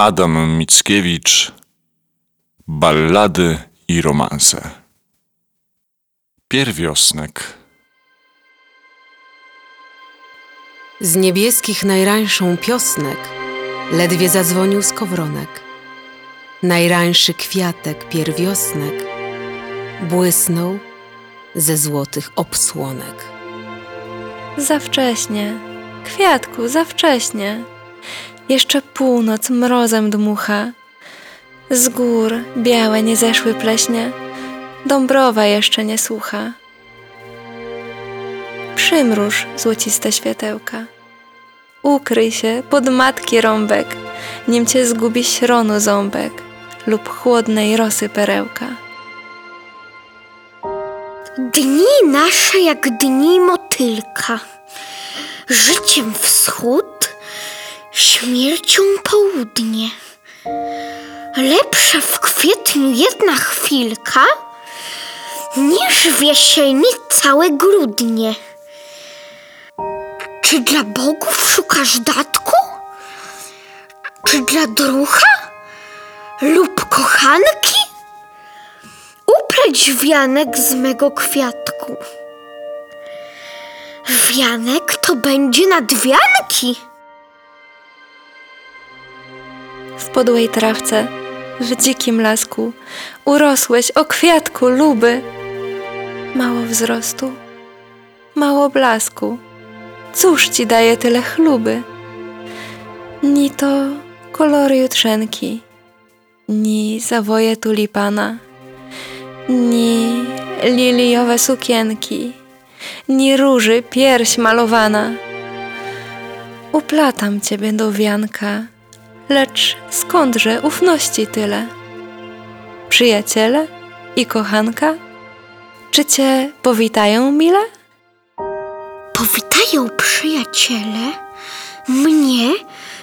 Adam Mickiewicz Ballady i romanse Pierwiosnek Z niebieskich najrańszą piosnek ledwie zadzwonił skowronek. Najrańszy kwiatek pierwiosnek błysnął ze złotych obsłonek. Za wcześnie, kwiatku, za wcześnie. Jeszcze północ mrozem dmucha. Z gór białe nie zeszły pleśnie, Dąbrowa jeszcze nie słucha. Przymruż złociste światełka. Ukryj się pod matki rąbek, nim cię zgubi śronu ząbek lub chłodnej rosy perełka. Dni nasze jak dni motylka, życiem wschód, śmiercią południe. Lepsza w kwietniu jedna chwilka, niż w jesieni całe grudnie. Czy dla bogów szukasz datku? Czy dla drucha? Lub kochanki? uprać wianek z mego kwiatku. Wianek to będzie nad podłej trawce, w dzikim lasku, urosłeś o kwiatku luby. Mało wzrostu, mało blasku. Cóż ci daje tyle chluby? Ni to kolory jutrzenki, ni zawoje tulipana, ni liliowe sukienki, ni róży pierś malowana. Uplatam ciebie do wianka, lecz skądże ufności tyle? Przyjaciele i kochanka, czy cię powitają mile? Powitają przyjaciele mnie,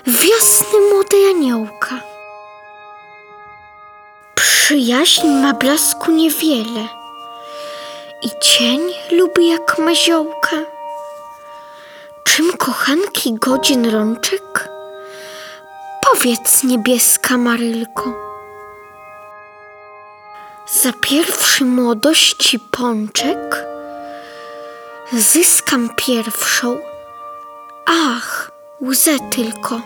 wiosny młodej aniołka. Przyjaźń ma blasku niewiele i cień lubi jak maziołka. Czym kochanki godzin rączek? Powiedz niebieska Marylko. Za pierwszy młodości pączek zyskam pierwszą, ach, łzę tylko.